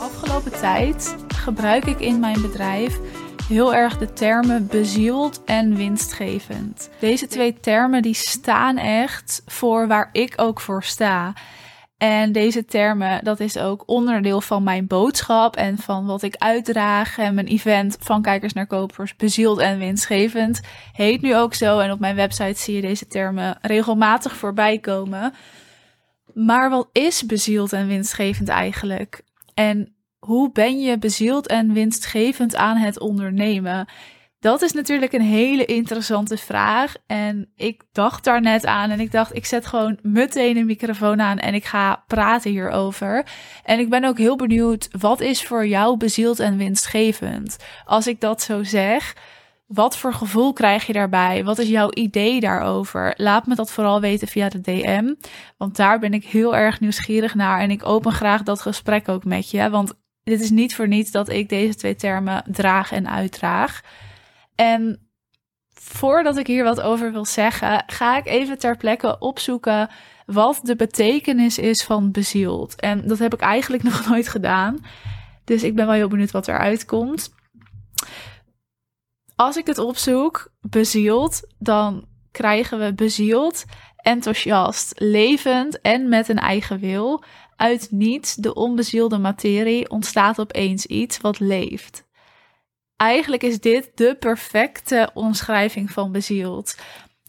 afgelopen tijd gebruik ik in mijn bedrijf heel erg de termen bezield en winstgevend. Deze twee termen die staan echt voor waar ik ook voor sta. En deze termen, dat is ook onderdeel van mijn boodschap en van wat ik uitdraag. En mijn event van kijkers naar kopers, bezield en winstgevend, heet nu ook zo. En op mijn website zie je deze termen regelmatig voorbij komen. Maar wat is bezield en winstgevend eigenlijk? En hoe ben je bezield en winstgevend aan het ondernemen? Dat is natuurlijk een hele interessante vraag. En ik dacht daar net aan en ik dacht, ik zet gewoon meteen een microfoon aan en ik ga praten hierover. En ik ben ook heel benieuwd, wat is voor jou bezield en winstgevend? Als ik dat zo zeg, wat voor gevoel krijg je daarbij? Wat is jouw idee daarover? Laat me dat vooral weten via de DM, want daar ben ik heel erg nieuwsgierig naar en ik open graag dat gesprek ook met je. Want dit is niet voor niets dat ik deze twee termen draag en uitdraag. En voordat ik hier wat over wil zeggen, ga ik even ter plekke opzoeken wat de betekenis is van bezield. En dat heb ik eigenlijk nog nooit gedaan. Dus ik ben wel heel benieuwd wat eruit komt. Als ik het opzoek, bezield, dan krijgen we bezield, enthousiast, levend en met een eigen wil. Uit niets, de onbezielde materie, ontstaat opeens iets wat leeft. Eigenlijk is dit de perfecte omschrijving van bezield.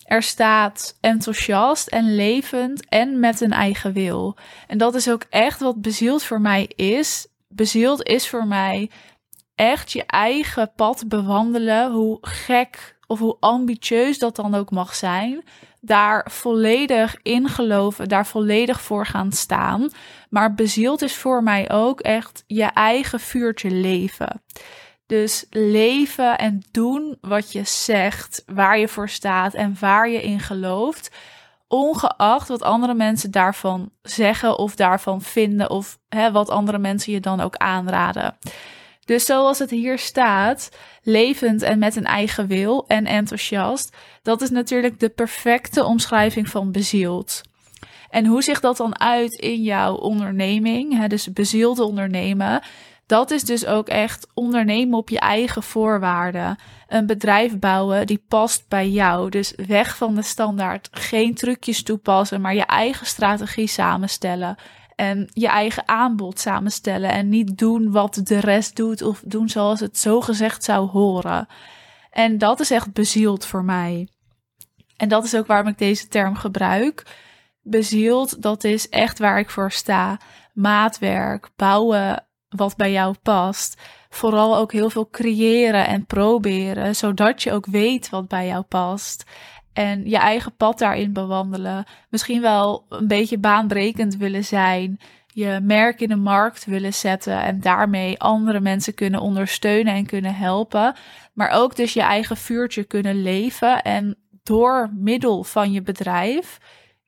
Er staat enthousiast en levend en met een eigen wil. En dat is ook echt wat bezield voor mij is. Bezield is voor mij echt je eigen pad bewandelen, hoe gek of hoe ambitieus dat dan ook mag zijn daar volledig in geloven, daar volledig voor gaan staan. Maar bezield is voor mij ook echt je eigen vuurtje leven. Dus leven en doen wat je zegt, waar je voor staat en waar je in gelooft. Ongeacht wat andere mensen daarvan zeggen of daarvan vinden, of hè, wat andere mensen je dan ook aanraden. Dus zoals het hier staat, levend en met een eigen wil en enthousiast, dat is natuurlijk de perfecte omschrijving van bezield. En hoe zicht dat dan uit in jouw onderneming, hè, dus bezield ondernemen? Dat is dus ook echt ondernemen op je eigen voorwaarden. Een bedrijf bouwen die past bij jou. Dus weg van de standaard. Geen trucjes toepassen, maar je eigen strategie samenstellen en je eigen aanbod samenstellen en niet doen wat de rest doet of doen zoals het zo gezegd zou horen. En dat is echt bezield voor mij. En dat is ook waarom ik deze term gebruik. Bezield, dat is echt waar ik voor sta. Maatwerk, bouwen wat bij jou past. Vooral ook heel veel creëren en proberen, zodat je ook weet wat bij jou past en je eigen pad daarin bewandelen. Misschien wel een beetje baanbrekend willen zijn. Je merk in de markt willen zetten en daarmee andere mensen kunnen ondersteunen en kunnen helpen. Maar ook dus je eigen vuurtje kunnen leven en door middel van je bedrijf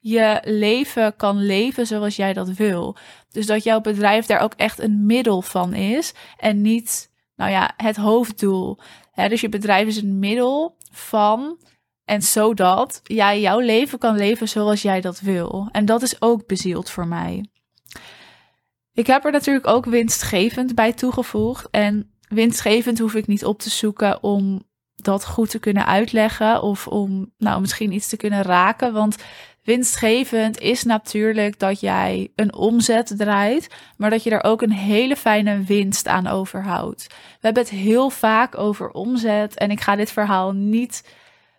je leven kan leven zoals jij dat wil. Dus dat jouw bedrijf daar ook echt een middel van is en niet, nou ja, het hoofddoel. dus je bedrijf is een middel van en zodat jij jouw leven kan leven zoals jij dat wil. En dat is ook bezield voor mij. Ik heb er natuurlijk ook winstgevend bij toegevoegd. En winstgevend hoef ik niet op te zoeken om dat goed te kunnen uitleggen of om nou misschien iets te kunnen raken. Want winstgevend is natuurlijk dat jij een omzet draait, maar dat je er ook een hele fijne winst aan overhoudt. We hebben het heel vaak over omzet en ik ga dit verhaal niet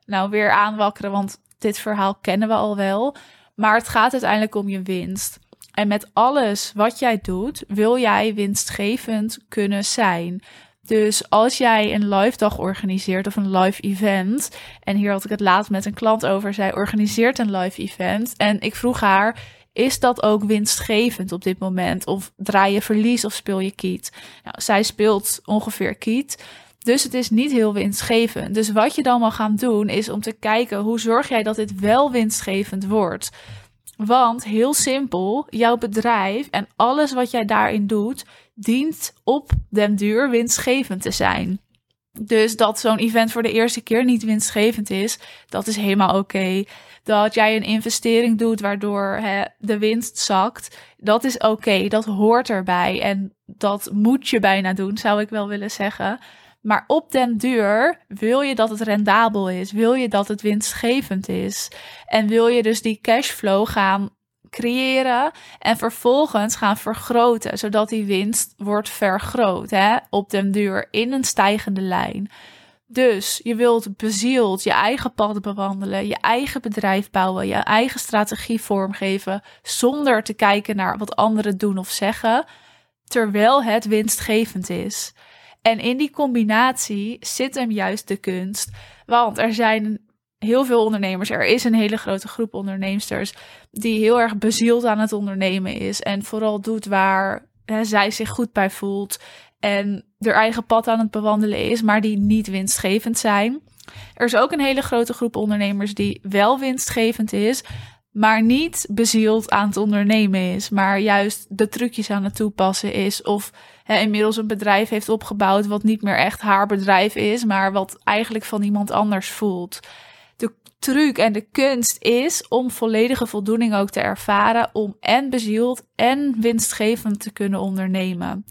nou weer aanwakkeren, want dit verhaal kennen we al wel. Maar het gaat uiteindelijk om je winst. En met alles wat jij doet, wil jij winstgevend kunnen zijn. Dus als jij een live dag organiseert of een live event, en hier had ik het laatst met een klant over, zij organiseert een live event. En ik vroeg haar: is dat ook winstgevend op dit moment? Of draai je verlies of speel je kiet? Nou, zij speelt ongeveer kiet. Dus het is niet heel winstgevend. Dus wat je dan mag gaan doen is om te kijken hoe zorg jij dat dit wel winstgevend wordt. Want heel simpel, jouw bedrijf en alles wat jij daarin doet, dient op den duur winstgevend te zijn. Dus dat zo'n event voor de eerste keer niet winstgevend is, dat is helemaal oké. Dat jij een investering doet waardoor hè, de winst zakt, dat is oké. Dat hoort erbij en dat moet je bijna doen, zou ik wel willen zeggen. Maar op den duur wil je dat het rendabel is, wil je dat het winstgevend is. En wil je dus die cashflow gaan creëren en vervolgens gaan vergroten, zodat die winst wordt vergroot hè, op den duur in een stijgende lijn. Dus je wilt bezield je eigen pad bewandelen, je eigen bedrijf bouwen, je eigen strategie vormgeven, zonder te kijken naar wat anderen doen of zeggen, terwijl het winstgevend is. En in die combinatie zit hem juist de kunst. Want er zijn heel veel ondernemers. Er is een hele grote groep onderneemsters die heel erg bezield aan het ondernemen is. En vooral doet waar hè, zij zich goed bij voelt. En haar eigen pad aan het bewandelen is, maar die niet winstgevend zijn. Er is ook een hele grote groep ondernemers die wel winstgevend is, maar niet bezield aan het ondernemen is, maar juist de trucjes aan het toepassen is. Of inmiddels een bedrijf heeft opgebouwd wat niet meer echt haar bedrijf is, maar wat eigenlijk van iemand anders voelt truc en de kunst is om volledige voldoening ook te ervaren, om en bezield en winstgevend te kunnen ondernemen.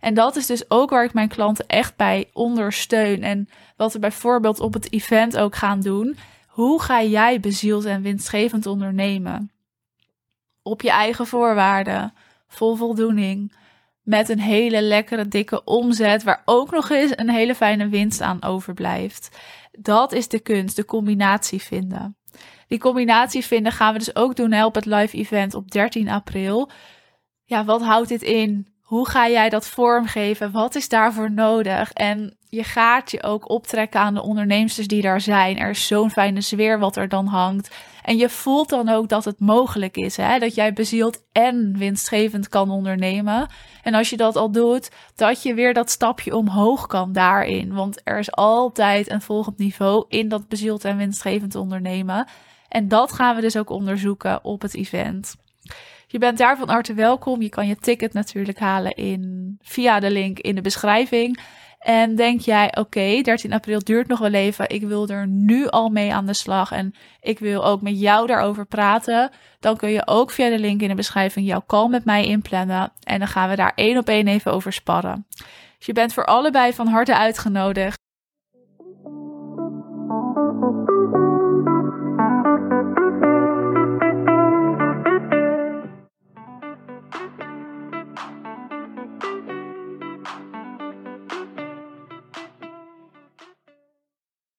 En dat is dus ook waar ik mijn klanten echt bij ondersteun. En wat we bijvoorbeeld op het event ook gaan doen. Hoe ga jij bezield en winstgevend ondernemen? Op je eigen voorwaarden, vol voldoening, met een hele lekkere dikke omzet, waar ook nog eens een hele fijne winst aan overblijft. Dat is de kunst, de combinatie vinden. Die combinatie vinden gaan we dus ook doen op het live event op 13 april. Ja, wat houdt dit in? Hoe ga jij dat vormgeven? Wat is daarvoor nodig? En je gaat je ook optrekken aan de ondernemers die daar zijn. Er is zo'n fijne sfeer wat er dan hangt. En je voelt dan ook dat het mogelijk is. Hè? Dat jij bezield en winstgevend kan ondernemen. En als je dat al doet, dat je weer dat stapje omhoog kan daarin. Want er is altijd een volgend niveau in dat bezield en winstgevend ondernemen. En dat gaan we dus ook onderzoeken op het event. Je bent daar van harte welkom. Je kan je ticket natuurlijk halen in, via de link in de beschrijving. En denk jij, oké, 13 april duurt nog wel even. Ik wil er nu al mee aan de slag. En ik wil ook met jou daarover praten. Dan kun je ook via de link in de beschrijving jouw call met mij inplannen. En dan gaan we daar één op één even over sparren. Dus je bent voor allebei van harte uitgenodigd.